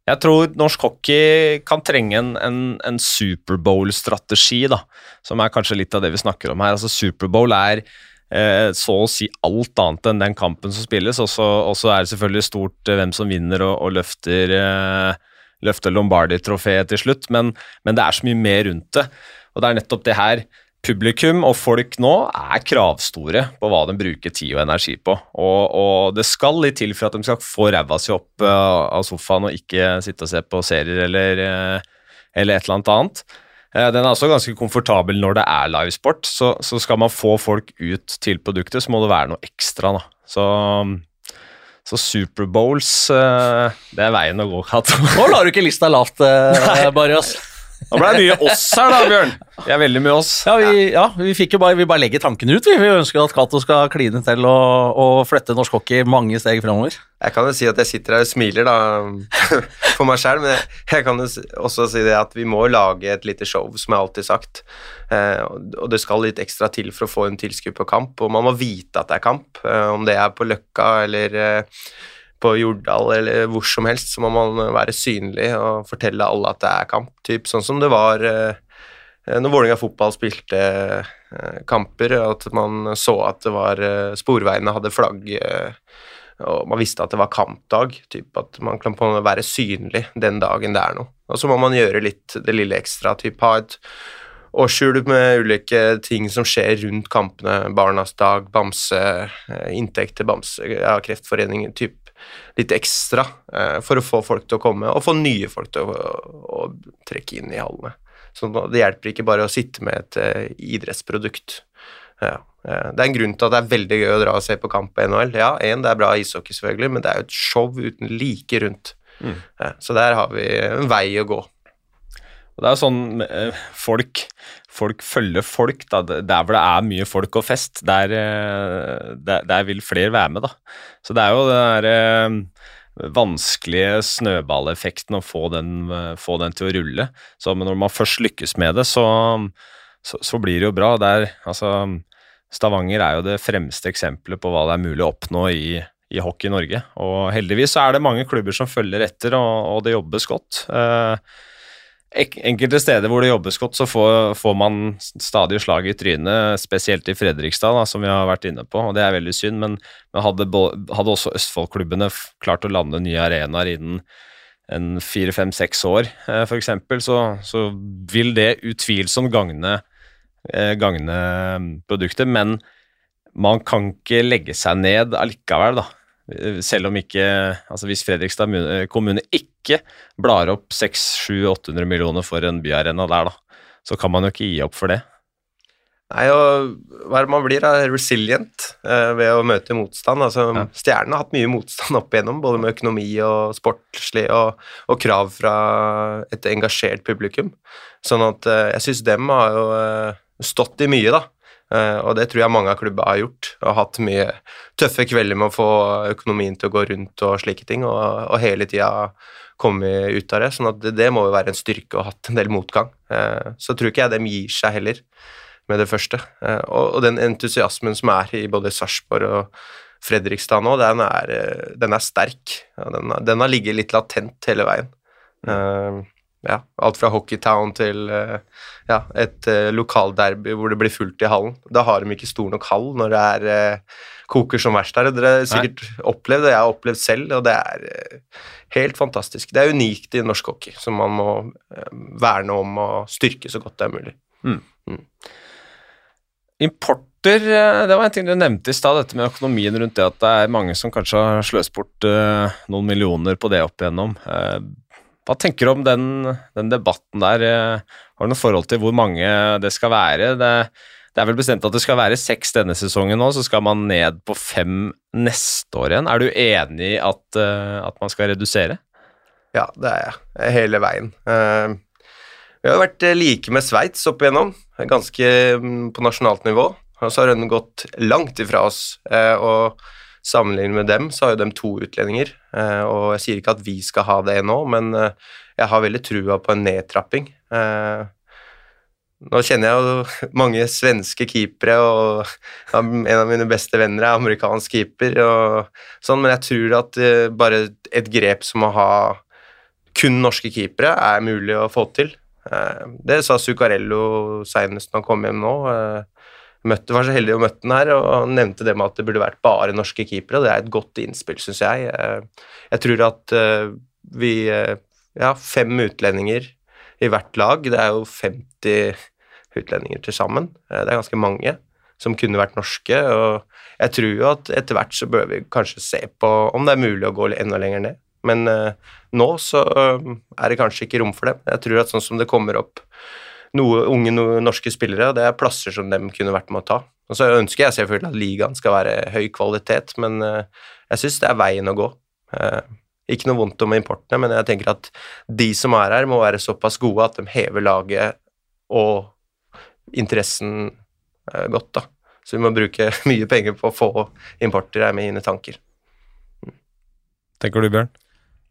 Jeg tror norsk hockey kan trenge en, en, en Superbowl-strategi, da, som er kanskje litt av det vi snakker om her. Altså Superbowl er eh, så å si alt annet enn den kampen som spilles, og så er det selvfølgelig stort eh, hvem som vinner og, og løfter, eh, løfter Lombardi-trofeet til slutt, men, men det er så mye mer rundt det. Og det er nettopp det her publikum og folk nå er kravstore på hva de bruker tid og energi på. Og, og det skal litt til for at de skal få ræva si opp uh, av sofaen og ikke sitte og se på serier eller, uh, eller et eller annet annet. Uh, den er også ganske komfortabel når det er livesport, så, så skal man få folk ut til produktet, så må det være noe ekstra. da. Så, så Superbowls, det er veien å gå. Nå lar du ikke lista lavt, *laughs* Barrios. Nå ble det mye oss her, da, Bjørn. Vi er veldig mye oss. Ja, vi, ja, vi fikk jo bare, vi bare legger tanken ut. Vi, vi ønsker at Cato skal kline til og, og flytte norsk hockey mange steg fremover. Jeg kan jo si at jeg sitter her og smiler da, *laughs* for meg sjøl, men jeg, jeg kan jo også si det at vi må lage et lite show, som jeg alltid har sagt. Eh, og og det skal litt ekstra til for å få en tilskuer på kamp, og man må vite at det er kamp. Eh, om det er på Løkka eller eh, på Jordal eller hvor som helst, så må man være synlig og fortelle alle at det er kamp. Typ sånn som det var eh, når Vålerenga fotball spilte eh, kamper, at man så at det var eh, Sporveiene hadde flagg og man visste at det var kampdag, typ at man kan være synlig den dagen det er noe. Og så må man gjøre litt det lille ekstra, typ ha et årshjul med ulike ting som skjer rundt kampene, Barnas dag, Bamse, inntekt til Bamse, ja, Kreftforeningen, typ litt ekstra eh, for å få folk til å komme, og få nye folk til å, å, trekke inn i hallene. Så det hjelper ikke bare å sitte med et eh, idrettsprodukt. Ja. eh, Det er en grunn til at det er veldig gøy å dra og se på kamp på NHL. Ja, en, det er bra ishockey, selvfølgelig, men det er jo et show uten like rundt. Mm. Ja, så der har vi en vei å gå. Og det er jo sånn eh, folk, folk følger folk. da, Der hvor det er mye folk og fest, der, eh, der, der vil flere være med. da. Så det er jo den derre eh, vanskelige snøballeffekten å få den, få den til å rulle. Så når man først lykkes med det, så, så, så blir det jo bra. Det er, altså, Stavanger er jo det fremste eksempelet på hva det er mulig å oppnå i, i hockey i Norge. Og heldigvis så er det mange klubber som følger etter, og, og det jobbes godt. Eh, Enkelte steder hvor det jobbes godt, så får, får man stadig slag i trynet, spesielt i Fredrikstad, da, som vi har vært inne på, og det er veldig synd. Men, men hadde, hadde også Østfold-klubbene klart å lande nye arenaer innen en fire, fem, seks år, eh, f.eks., så, så vil det utvilsomt gagne, eh, gagne produktet. Men man kan ikke legge seg ned allikevel, da. Selv om ikke Altså hvis Fredrikstad eh, kommune ikke blar opp 600-800 millioner for en byarena der, da, så kan man jo ikke gi opp for det. Nei, og hva er det man blir? da? Resilient eh, ved å møte motstand. Altså, Ja. Stjernen har hatt mye motstand opp igjennom, både med økonomi og sportslig, og, og krav fra et engasjert publikum. Sånn at eh, jeg syns dem har jo eh, stått i mye, da. Eh, og det tror jeg mange av klubba har gjort, og hatt mye tøffe kvelder med å få økonomien til å gå rundt og slike ting, og, og hele tida komme ut av det. sånn at det, det må jo være en styrke å ha hatt en del motgang. Eh, så tror ikke jeg dem gir seg heller med det første. Eh, og, og den entusiasmen som er i både Sarpsborg og Fredrikstad nå, den er, den er sterk. Den, har- den har ligget litt latent hele veien. Eh, ja, alt fra Hockeytown til eh, ja, et uh, lokalderby hvor det blir fullt i hallen. Da har de ikke stor nok hall når det er eh, koker som verst der. Dere har sikkert opplevd det, jeg har opplevd selv, og det er eh, helt fantastisk. Det er unikt i norsk hockey, som man må eh, verne om og styrke så godt det er mulig. Importer, Import det var en ting du nevnte i stad, dette med økonomien rundt det at det er mange som kanskje har sløst bort eh, noen millioner på det opp igjennom. Hva tenker du om den, den debatten der? Eh, har du noe forhold til hvor mange det skal være? Det, det er vel bestemt at det skal være seks denne sesongen nå, så skal man ned på fem neste år igjen. Er du enig i at, eh, at man skal redusere? Ja, det er jeg. Hele veien. Eh, vi har vært like med Sveits opp igjennom, ganske mm, på nasjonalt nivå. Og så har hun gått langt ifra oss. og Sammenlignet med dem, så har jo dem to utlendinger. Eh, og jeg sier ikke at vi skal ha det nå, men eh, jeg har veldig trua på en nedtrapping. Eh, nå kjenner jeg jo *laughs* mange svenske keepere, og en av mine beste venner er amerikansk keeper, sånn, men jeg tror at bare et grep som å ha kun norske keepere er mulig å få til. Det sa Zuccarello seinest når han kom hjem nå møtte, var så heldig å møtte den her, og nevnte det med at det burde vært bare norske keepere. og Det er et godt innspill, syns jeg. Eh, jeg tror at eh, vi eh, Ja, fem utlendinger i hvert lag. Det er jo 50 utlendinger til sammen. Det er ganske mange som kunne vært norske. og Jeg tror jo at etter hvert så bør vi kanskje se på om det er mulig å gå enda lenger ned. Men nå så er det kanskje ikke rom for det. Jeg tror at sånn som det kommer opp noe unge norske spillere, det er plasser som dem kunne vært med å ta. Og Så ønsker jeg selvfølgelig at ligaen skal være høy kvalitet, men eh, jeg syns det er veien å gå. Eh, ikke noe vondt om importene, men jeg tenker at de som er her, må være såpass gode at de hever laget og interessen eh, godt, da. Så vi må bruke *laughs* mye penger på å få importer, er mine tanker. Tenker du, Bjørn?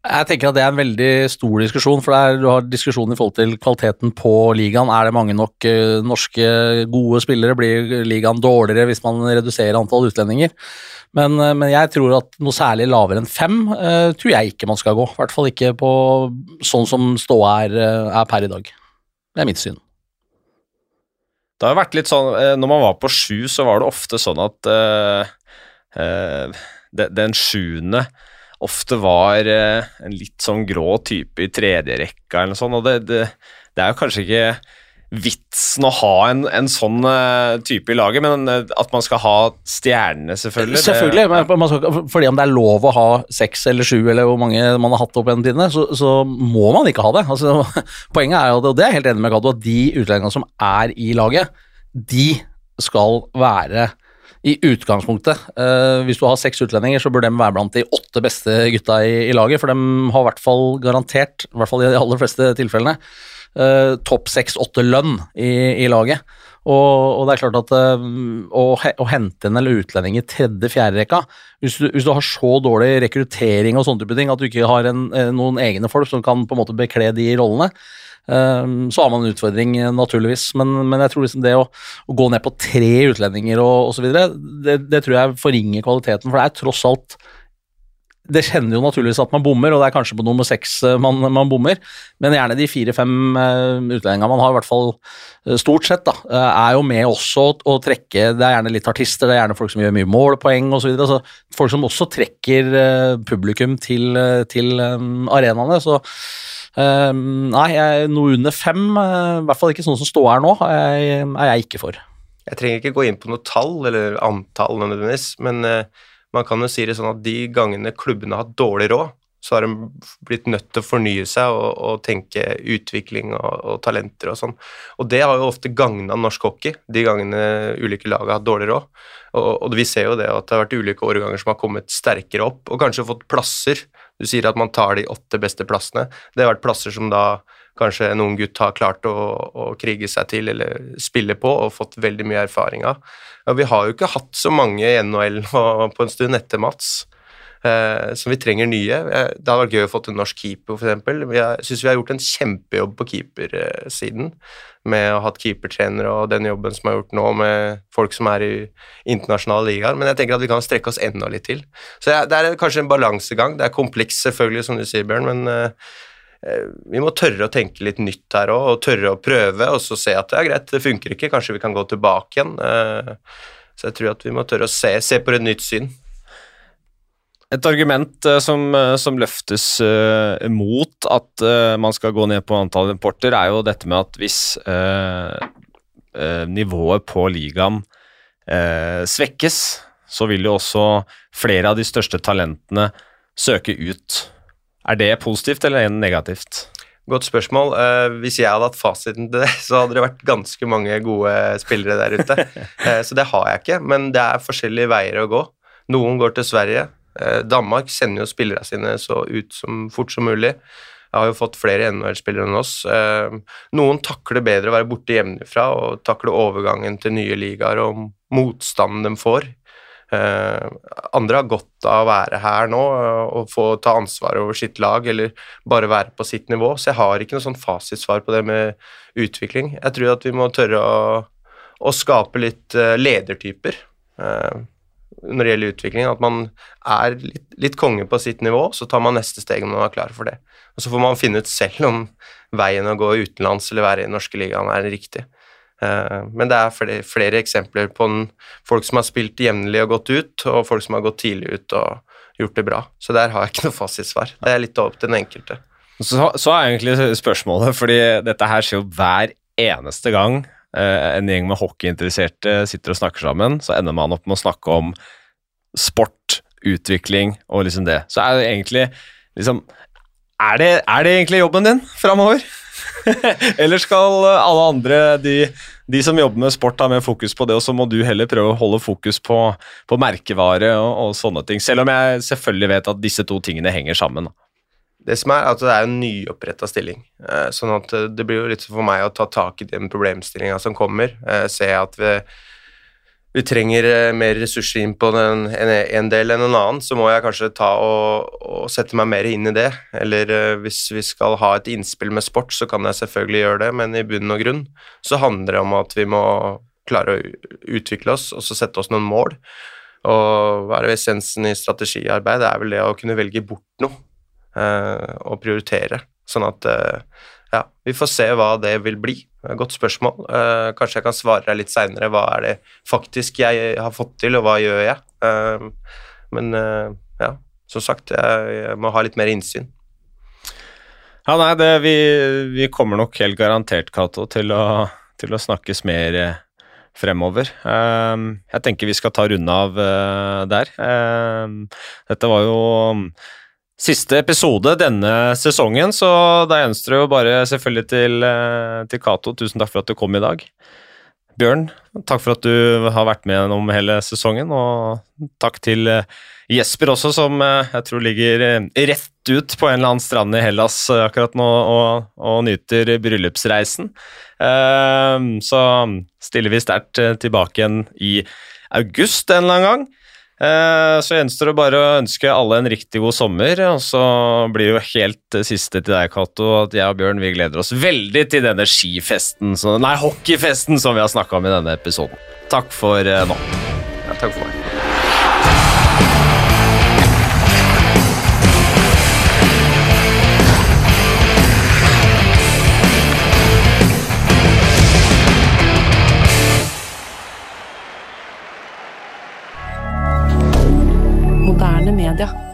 Jeg tenker at det er en veldig stor diskusjon, for er, du har diskusjon i forhold til kvaliteten på ligaen. Er det mange nok uh, norske gode spillere? Blir ligaen dårligere hvis man reduserer antall utlendinger? Men, uh, men jeg tror at noe særlig lavere enn fem uh, tror jeg ikke man skal gå. I hvert fall ikke på sånn som ståa er, er, per i dag. Det er mitt syn. Det har vært litt sånn Når man var på sju, så var det ofte sånn at den sjuende ofte var eh, en litt sånn grå type i tredjerekka eller noe sånt. Og det, det, det, er jo kanskje ikke vitsen å ha en, en sånn uh, type i laget, men uh, at man skal ha stjernene, selvfølgelig. Selvfølgelig, men skal, fordi om det er lov å ha seks eller sju, eller hvor mange man har hatt opp gjennom tidene, så, så, må man ikke ha det. Altså, *laughs* poenget er jo, og det er jeg helt enig med Cato, at de utlendingene som er i laget, de skal være i utgangspunktet. Uh, hvis du har seks utlendinger, så bør de være blant de åtte beste gutta i, i laget, for de har i hvert fall garantert, i hvert fall i de aller fleste tilfellene, uh, topp seks-åtte lønn i, i laget. Og, og, det er klart at uh, å, å, hente en eller utlending i tredje-fjerde rekka hvis, hvis, du har så dårlig rekruttering og sånne type ting at du ikke har en, noen egne folk som kan på en måte bekle de rollene, så har man en utfordring, naturligvis. Men, men jeg tror liksom det å, å, gå ned på tre utlendinger og osv., det, det tror jeg forringer kvaliteten. For det er tross alt det kjenner jo naturligvis at man bommer, og det er kanskje på nummer seks eh, man, man bommer, men gjerne de fire-fem uh, utlendingene man har, i hvert fall uh, stort sett, da, er jo med også å trekke Det er gjerne litt artister, det er gjerne folk som gjør mye målpoeng osv. Altså, folk som også trekker publikum til, til arenaene. så nei, jeg, noe under fem, eh, i hvert fall ikke sånn som står her nå, er, er jeg ikke for. Jeg trenger ikke gå inn på noe tall eller antall nødvendigvis, men uh, man kan jo si det sånn at de gangene klubbene har hatt dårlig råd, så har de blitt nødt til å fornye seg og, og tenke utvikling og, og, talenter og sånn. Og det har jo ofte gagna norsk hockey, de gangene ulike lag har hatt dårlig råd. Og, og, vi ser jo det at det har vært ulike årganger som har kommet sterkere opp, og kanskje fått plasser. Du sier at man tar de åtte beste plassene. Det har vært plasser som da kanskje en ung gutt har klart å, å krige seg til eller spille på og fått veldig mye erfaring av. Ja, vi har jo ikke hatt så mange i NHL på en stund etter Mats. Eh, så vi trenger nye. Eh, det hadde vært gøy å få en norsk keeper, f.eks. Jeg syns vi har gjort en kjempejobb på keepersiden med å ha hatt keepertrenere og den jobben som er gjort nå med folk som er i internasjonale ligaer, men jeg tenker at vi kan strekke oss enda litt til. Så det er kanskje en balansegang. Det er kompleks, selvfølgelig, som du sier, Bjørn, men eh, vi må tørre å tenke litt nytt her òg, og tørre å prøve, og så se at det er greit, det funker ikke, kanskje vi kan gå tilbake igjen. Så jeg tror at vi må tørre å se, se på et nytt syn. Et argument uh, som, uh, som, løftes uh, mot at man skal gå ned på antall importer, er jo dette med at hvis nivået på ligaen svekkes, så vil jo også flere av de største talentene søke ut. Er det positivt eller negativt? Godt spørsmål. hvis jeg hadde hatt fasiten til det, *laughs* så hadde det vært ganske mange gode spillere der ute. *laughs* så det har jeg ikke, men det er forskjellige veier å gå. Noen går til Sverige, Eh, Danmark sender jo spillerne sine så ut som fort som mulig. Jeg har jo fått flere NHL-spillere enn oss. Eh, noen takler bedre å være borte hjemmefra og takle overgangen til nye ligaer og motstanden de får. Uh, andre har godt av å være her nå og få ta ansvar over sitt lag, eller bare være på sitt nivå. Så jeg har ikke noe sånn fasitsvar på det med utvikling. Jeg tror at vi må tørre å, å skape litt ledertyper når det gjelder utvikling. At man er litt, litt, konge på sitt nivå, så tar man neste steg når man er klar for det. Og så får man finne ut selv om veien å gå utenlands eller være i den norske ligaen er riktig. Eh, men det er flere, flere eksempler på en, folk som har spilt jevnlig og gått ut, og folk som har gått tidlig ut og gjort det bra. Så der har jeg ikke noe fasitsvar. Det er litt opp til den enkelte. Så, så er egentlig spørsmålet, fordi dette her skjer jo hver eneste gang en gjeng med hockeyinteresserte sitter og snakker sammen, så ender man opp med å snakke om sport, utvikling og liksom det. Så er det egentlig liksom Er det, er det egentlig jobben din framover? *laughs* Eller skal alle andre, de, de, som jobber med sport, ha mer fokus på det, og så må du heller prøve å holde fokus på, på merkevare og, og, sånne ting. Selv om jeg selvfølgelig vet at disse to tingene henger sammen. Det som er at det er en nyoppretta stilling. Eh, sånn at det blir jo litt for meg å ta tak i den problemstillinga som kommer. Eh, se at vi vi trenger eh, mer ressurser inn på den, en, del enn en annen, så må jeg kanskje ta og, og, sette meg mer inn i det. Eller hvis vi skal ha et innspill med sport, så kan jeg selvfølgelig gjøre det, men i bunn og grunn så handler det om at vi må klare å utvikle oss og så sette oss noen mål. Og hva er essensen i strategiarbeid? Det er vel det å kunne velge bort noe og prioritere. Sånn at uh, ja, vi får se hva det vil bli. Godt spørsmål. Uh, kanskje jeg kan svare deg litt seinere. Hva er det faktisk jeg har fått til, og hva gjør jeg? Men ja, som sagt, jeg, må ha litt mer innsyn. Ja, nei, det, vi, vi, kommer nok helt garantert, Cato, til, til, å snakkes mer fremover. jeg tenker vi skal ta runde av der. dette var jo Siste episode denne sesongen, så da gjenstår det jo bare selvfølgelig til, eh, til Cato. Tusen takk for at du kom i dag. Bjørn, takk for at du har vært med gjennom hele sesongen, og takk til eh, Jesper også, som eh, jeg tror ligger rett ut på en eller annen strand i Hellas akkurat nå og, og nyter bryllupsreisen. Så stiller vi sterkt tilbake igjen i august en eller annen gang. Eh, så gjenstår det bare å ønske alle en riktig god sommer. Og så blir det jo helt siste til deg, Cato, at jeg og Bjørn vi gleder oss veldig til denne skifesten, nei, hockeyfesten som vi har snakka om i denne episoden. Takk for eh, nå. Ja, takk for meg. Canada.